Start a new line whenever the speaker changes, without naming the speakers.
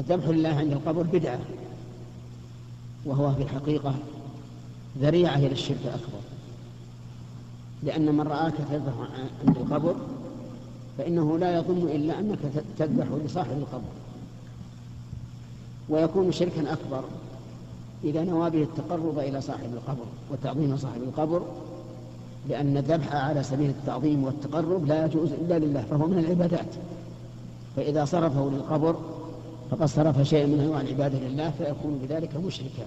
الذبح لله عند القبر بدعة وهو في الحقيقة ذريعة إلى الشرك الأكبر. لأن من رآك تذبح عند القبر فإنه لا يظن إلا أنك تذبح لصاحب القبر. ويكون شركا أكبر إذا نوى به التقرب إلى صاحب القبر وتعظيم صاحب القبر لأن الذبح على سبيل التعظيم والتقرب لا يجوز إلا لله فهو من العبادات. فإذا صرفه للقبر فقد صرف شيئا من أنواع العبادة لله فيكون بذلك مشركا.